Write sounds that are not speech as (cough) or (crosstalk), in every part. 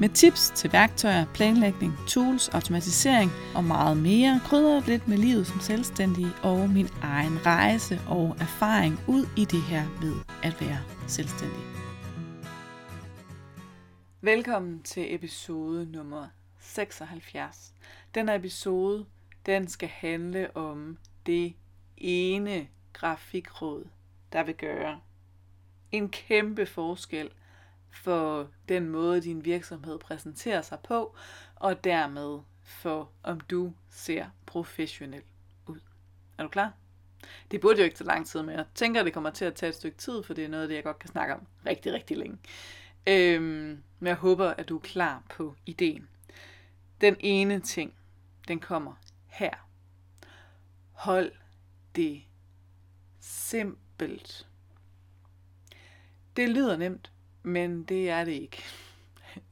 med tips til værktøjer, planlægning, tools, automatisering og meget mere, krydrer lidt med livet som selvstændig og min egen rejse og erfaring ud i det her med at være selvstændig. Velkommen til episode nummer 76. Den episode, den skal handle om det ene grafikråd, der vil gøre en kæmpe forskel – for den måde, din virksomhed præsenterer sig på, og dermed for, om du ser professionel ud. Er du klar? Det burde jo ikke tage lang tid, men jeg tænker, det kommer til at tage et stykke tid, for det er noget af det, jeg godt kan snakke om rigtig, rigtig længe. Øhm, men jeg håber, at du er klar på ideen. Den ene ting, den kommer her. Hold det simpelt. Det lyder nemt, men det er det ikke.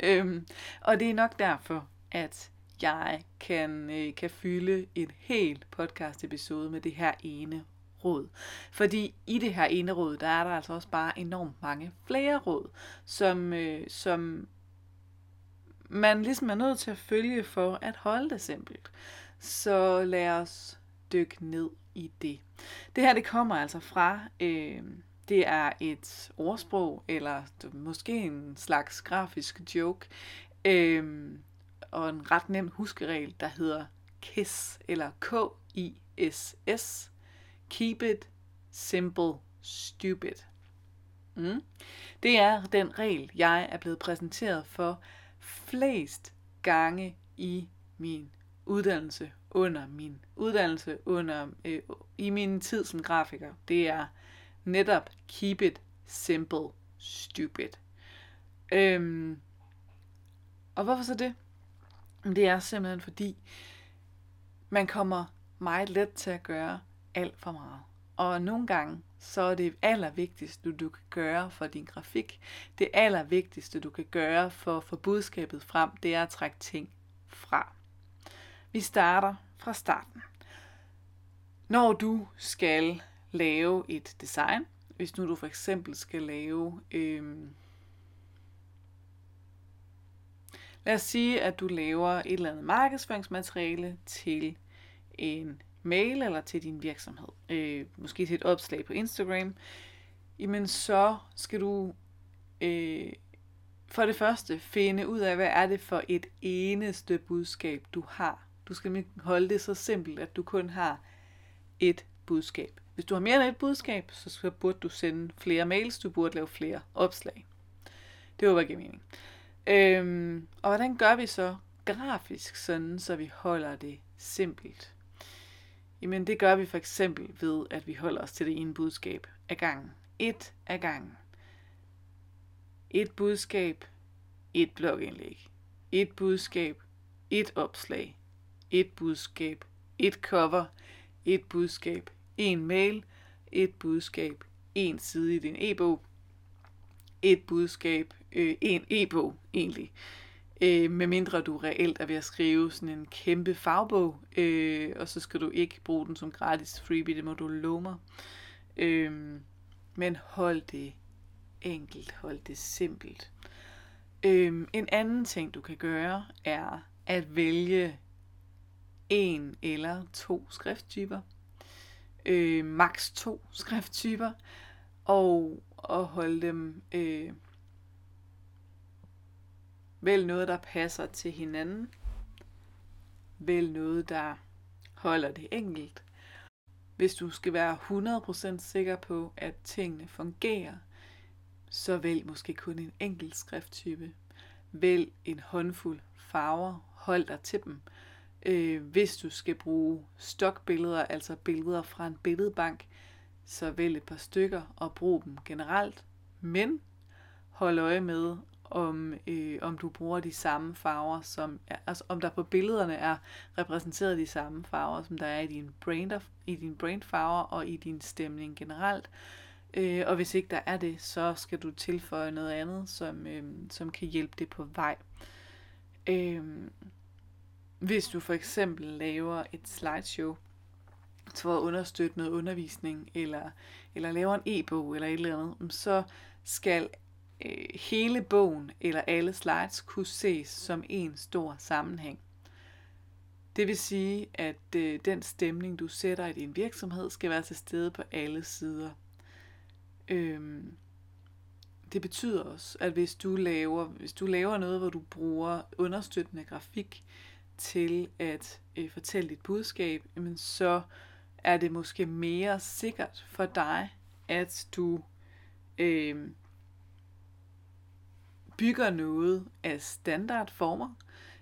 øhm, og det er nok derfor, at jeg kan, øh, kan fylde et helt podcast episode med det her ene råd. Fordi i det her ene råd, der er der altså også bare enormt mange flere råd, som, øh, som man ligesom er nødt til at følge for at holde det simpelt. Så lad os dykke ned i det. Det her, det kommer altså fra øh, det er et ordsprog, eller måske en slags grafisk joke, øhm, og en ret nem huskeregel, der hedder KISS, eller K-I-S-S. Keep it simple, stupid. Mm. Det er den regel, jeg er blevet præsenteret for flest gange i min uddannelse under min uddannelse under øh, i min tid som grafiker. Det er netop keep it simple, stupid. Øhm, og hvorfor så det? Det er simpelthen fordi, man kommer meget let til at gøre alt for meget. Og nogle gange, så er det allervigtigste, du kan gøre for din grafik, det allervigtigste, du kan gøre for at få budskabet frem, det er at trække ting fra. Vi starter fra starten. Når du skal lave et design. Hvis nu du for eksempel skal lave... Øhm, lad os sige, at du laver et eller andet markedsføringsmateriale til en mail eller til din virksomhed. Øh, måske til et opslag på Instagram. Jamen så skal du øh, for det første finde ud af, hvad er det for et eneste budskab, du har. Du skal holde det så simpelt, at du kun har et budskab. Hvis du har mere end et budskab, så burde du sende flere mails, du burde lave flere opslag. Det var ikke mening. Øhm, og hvordan gør vi så grafisk sådan, så vi holder det simpelt? Jamen det gør vi for eksempel ved, at vi holder os til det ene budskab af gangen. Et af gangen. Et budskab, et blogindlæg. Et budskab, et opslag. Et budskab, et cover. Et budskab, en mail, et budskab, en side i din e-bog, et budskab, øh, en e-bog egentlig. Øh, med mindre du reelt er ved at skrive sådan en kæmpe fagbog, øh, og så skal du ikke bruge den som gratis freebie, det må du love mig. Øh, men hold det enkelt, hold det simpelt. Øh, en anden ting, du kan gøre, er at vælge en eller to skrifttyper øh, maks to skrifttyper, og, og holde dem øh, Vælg noget, der passer til hinanden. Vælg noget, der holder det enkelt. Hvis du skal være 100% sikker på, at tingene fungerer, så vælg måske kun en enkelt skrifttype. Vælg en håndfuld farver, hold dig til dem, Øh, hvis du skal bruge stokbilleder, altså billeder fra en billedbank, så vælg et par stykker og brug dem generelt. Men hold øje med om, øh, om du bruger de samme farver, som altså om der på billederne er repræsenteret de samme farver, som der er i din brain, i din brain farver og i din stemning generelt. Øh, og hvis ikke der er det, så skal du tilføje noget andet, som, øh, som kan hjælpe det på vej. Øh, hvis du for eksempel laver et slideshow for at understøtte noget undervisning, eller, eller laver en e-bog eller et eller andet, mm, så skal øh, hele bogen eller alle slides kunne ses som en stor sammenhæng. Det vil sige, at øh, den stemning, du sætter i din virksomhed, skal være til stede på alle sider. Øhm, det betyder også, at hvis du laver, hvis du laver noget, hvor du bruger understøttende grafik til at øh, fortælle dit budskab, jamen så er det måske mere sikkert for dig, at du øh, bygger noget af standardformer,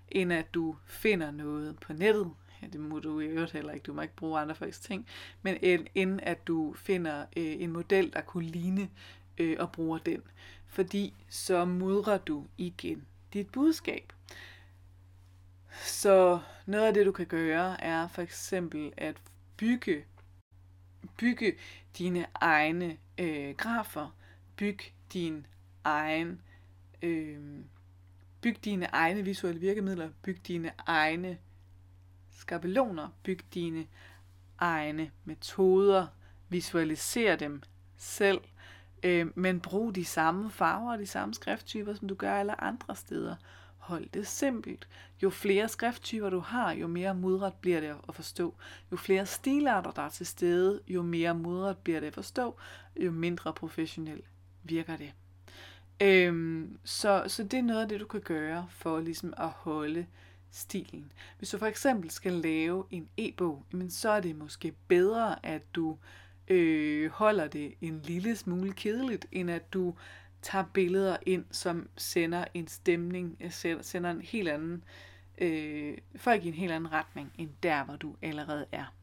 end at du finder noget på nettet. Ja, det må du i øvrigt heller ikke. Du må ikke bruge andre folks ting. Men end at du finder øh, en model, der kunne ligne øh, og bruger den. Fordi så mudrer du igen dit budskab. Så noget af det, du kan gøre, er for eksempel at bygge, bygge dine egne øh, grafer, byg din egen, øh, byg dine egne visuelle virkemidler, byg dine egne skabeloner, byg dine egne metoder, visualiser dem selv, øh, men brug de samme farver og de samme skrifttyper, som du gør alle andre steder. Hold det simpelt. Jo flere skrifttyper du har, jo mere mudret bliver det at forstå. Jo flere stilarter der er til stede, jo mere mudret bliver det at forstå, jo mindre professionelt virker det. Øhm, så, så det er noget af det, du kan gøre for ligesom at holde stilen. Hvis du for eksempel skal lave en e-bog, men så er det måske bedre, at du øh, holder det en lille smule kedeligt, end at du tager billeder ind, som sender en stemning, øh, sender en helt anden, øh, folk i en helt anden retning, end der, hvor du allerede er.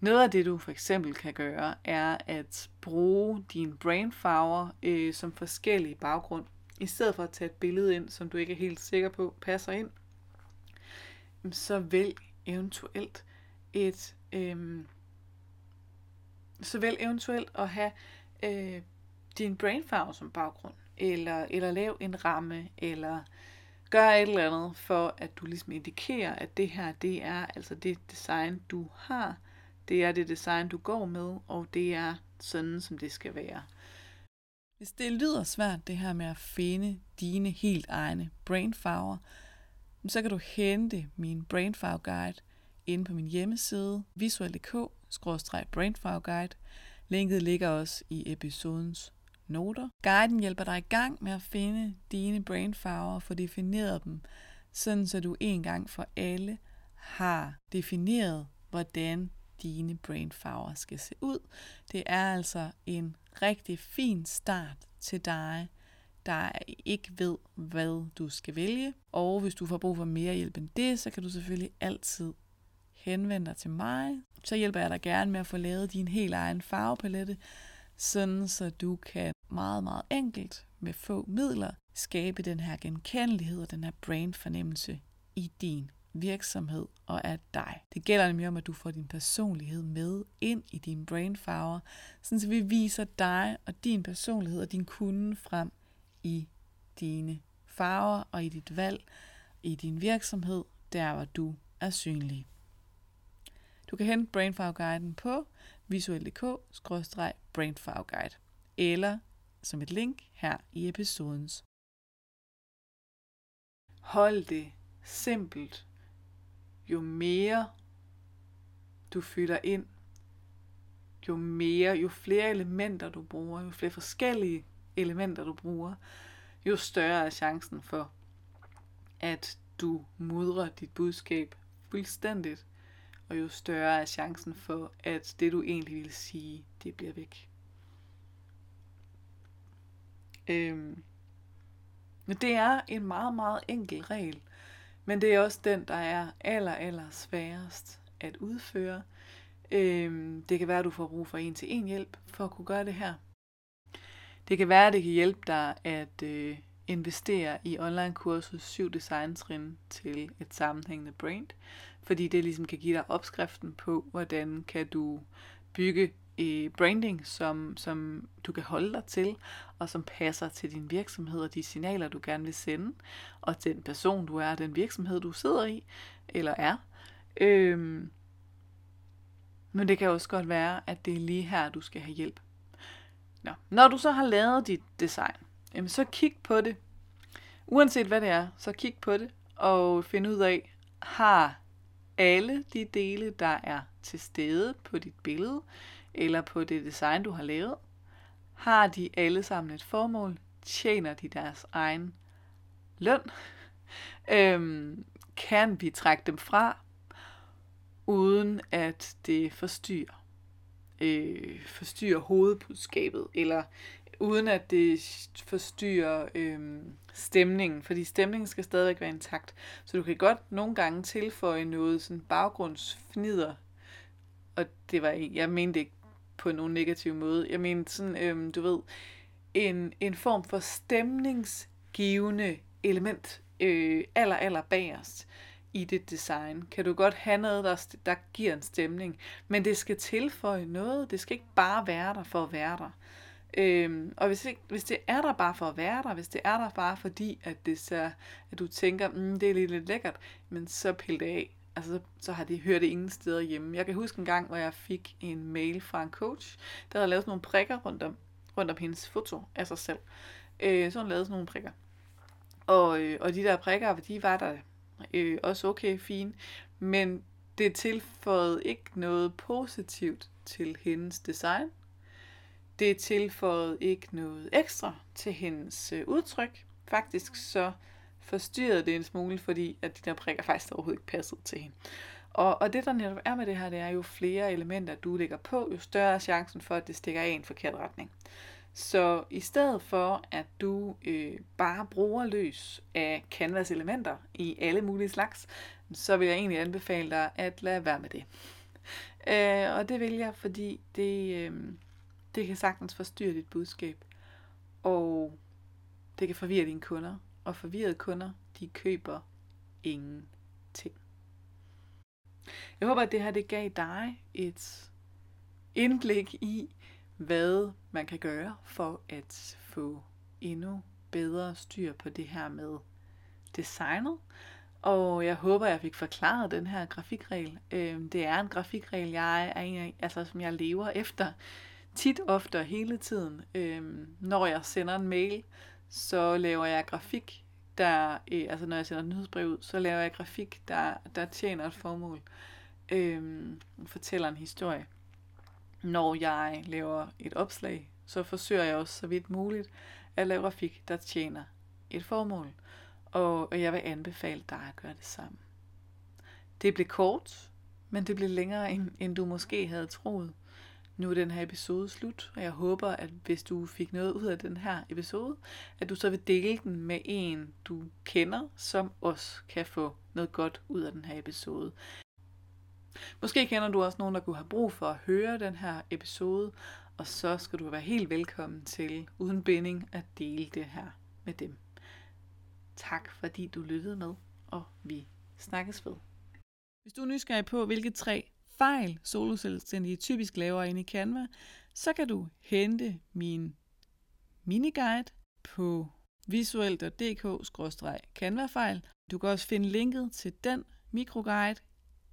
Noget af det, du for eksempel kan gøre, er at bruge din brainfarver øh, som forskellige baggrund. I stedet for at tage et billede ind, som du ikke er helt sikker på passer ind, så vælg eventuelt et øh, så vælg eventuelt at have øh, din brainfarve som baggrund, eller, eller lav en ramme, eller gør et eller andet for, at du ligesom indikerer, at det her, det er altså det design, du har, det er det design, du går med, og det er sådan, som det skal være. Hvis det lyder svært, det her med at finde dine helt egne brainfarver, så kan du hente min brainfarve guide inde på min hjemmeside visual.dk-brainfarveguide. Linket ligger også i episodens noter. Guiden hjælper dig i gang med at finde dine brainfarver og få defineret dem, sådan så du en gang for alle har defineret, hvordan dine brainfarver skal se ud. Det er altså en rigtig fin start til dig, der ikke ved, hvad du skal vælge. Og hvis du får brug for mere hjælp end det, så kan du selvfølgelig altid henvende dig til mig. Så hjælper jeg dig gerne med at få lavet din helt egen farvepalette, sådan så du kan meget, meget enkelt med få midler skabe den her genkendelighed og den her brandfornemmelse i din virksomhed og af dig. Det gælder nemlig om, at du får din personlighed med ind i din brainfarver, sådan så vi viser dig og din personlighed og din kunde frem i dine farver og i dit valg, i din virksomhed, der hvor du er synlig. Du kan hente brainfarveguiden på visuel.dk-brainfarveguide eller som et link her i episodens. Hold det simpelt. Jo mere du fylder ind, jo mere, jo flere elementer du bruger, jo flere forskellige elementer du bruger, jo større er chancen for, at du mudrer dit budskab fuldstændigt, og jo større er chancen for, at det du egentlig vil sige, det bliver væk. Øhm, det er en meget, meget enkel regel, men det er også den, der er aller, aller sværest at udføre. Øhm, det kan være, at du får brug for en til en hjælp for at kunne gøre det her. Det kan være, at det kan hjælpe dig at, øh, investere i online-kurset 7 designtrin til et sammenhængende brand, fordi det ligesom kan give dig opskriften på, hvordan kan du bygge øh, branding, som, som du kan holde dig til, og som passer til din virksomhed og de signaler, du gerne vil sende, og den person, du er, den virksomhed, du sidder i, eller er. Øhm, men det kan også godt være, at det er lige her, du skal have hjælp. Nå. Når du så har lavet dit design, jamen så kig på det. Uanset hvad det er, så kig på det og find ud af, har alle de dele, der er til stede på dit billede, eller på det design, du har lavet, har de alle sammen et formål? Tjener de deres egen løn? (laughs) Øhm, kan vi trække dem fra, uden at det forstyrrer, øh, forstyrrer hovedbudskabet, eller uden at det forstyrrer øh, stemningen, fordi stemningen skal stadigvæk være intakt. Så du kan godt nogle gange tilføje noget sådan baggrundsfnider, og det var jeg mente ikke på nogen negativ måde. Jeg mener sådan, øhm, du ved, en, en form for stemningsgivende element øh, aller, aller bagerst i dit design. Kan du godt have noget, der, der giver en stemning, men det skal tilføje noget. Det skal ikke bare være der for at være der. Øhm, og hvis, ikke, hvis det er der bare for at være der, hvis det er der bare fordi, at, det så, at du tænker, mm, det er lidt, lidt lækkert, men så pil det af. Altså, så, så har det hørt det ingen steder hjemme. Jeg kan huske en gang, hvor jeg fik en mail fra en coach, der havde lavet sådan nogle prikker rundt om, rundt om hendes foto af sig selv. Øh, så hun lavede sådan nogle prikker. Og, øh, og de der prikker, de var der øh, også okay fine, men det tilføjede ikke noget positivt til hendes design. Det tilføjede ikke noget ekstra til hendes øh, udtryk. Faktisk så forstyrrede det en smule, fordi at de der prikker faktisk overhovedet ikke passede til hende. Og, og det der netop er med det her, det er jo flere elementer, du lægger på, jo større er chancen for, at det stikker af i en forkert retning. Så i stedet for, at du øh, bare bruger løs af Canvas elementer i alle mulige slags, så vil jeg egentlig anbefale dig at lade være med det. Øh, og det vil jeg, fordi det, øh, det kan sagtens forstyrre dit budskab. Og det kan forvirre dine kunder. Og forvirrede kunder, de køber ingenting. Jeg håber, at det her det gav dig et indblik i, hvad man kan gøre for at få endnu bedre styr på det her med designet. Og jeg håber, jeg fik forklaret den her grafikregel. Øhm, det er en grafikregel, jeg er en af, altså, som jeg lever efter tit, ofte og hele tiden. Øhm, når jeg sender en mail, så laver jeg grafik, der, øh, altså når jeg sender nyhedsbrev ud, så laver jeg grafik, der, der tjener et formål. Øhm, fortæller en historie når jeg laver et opslag, så forsøger jeg også så vidt muligt at lave grafik, der tjener et formål. Og, og jeg vil anbefale dig at gøre det samme. Det blev kort, men det blev længere, end, end du måske havde troet. Nu er den her episode slut, og jeg håber, at hvis du fik noget ud af den her episode, at du så vil dele den med en, du kender, som også kan få noget godt ud af den her episode. Måske kender du også nogen, der kunne have brug for at høre den her episode, og så skal du være helt velkommen til, uden binding, at dele det her med dem. Tak fordi du lyttede med, og vi snakkes ved. Hvis du er nysgerrig på, hvilke tre fejl soloselvstændige typisk laver inde i Canva, så kan du hente min miniguide på visuelt.dk-canva-fejl. Du kan også finde linket til den mikroguide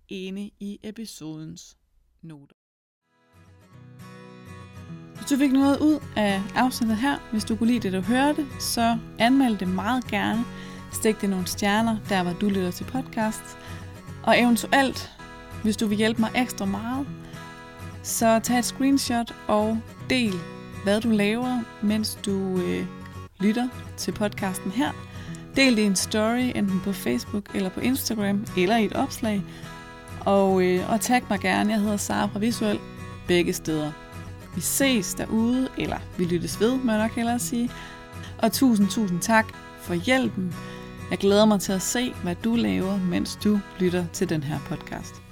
inde i episodens noter. Hvis du fik noget ud af afsnittet her, hvis du kunne lide det, du hørte, så anmeld det meget gerne. Stik det nogle stjerner, der hvor du lytter til podcast. Og eventuelt, hvis du vil hjælpe mig ekstra meget, så tag et screenshot og del, hvad du laver, mens du øh, lytter til podcasten her. Del det i en story, enten på Facebook eller på Instagram, eller i et opslag, og, øh, og tag mig gerne. Jeg hedder Sara fra Visuel. Begge steder. Vi ses derude, eller vi lyttes ved, må jeg nok hellere sige. Og tusind, tusind tak for hjælpen. Jeg glæder mig til at se, hvad du laver, mens du lytter til den her podcast.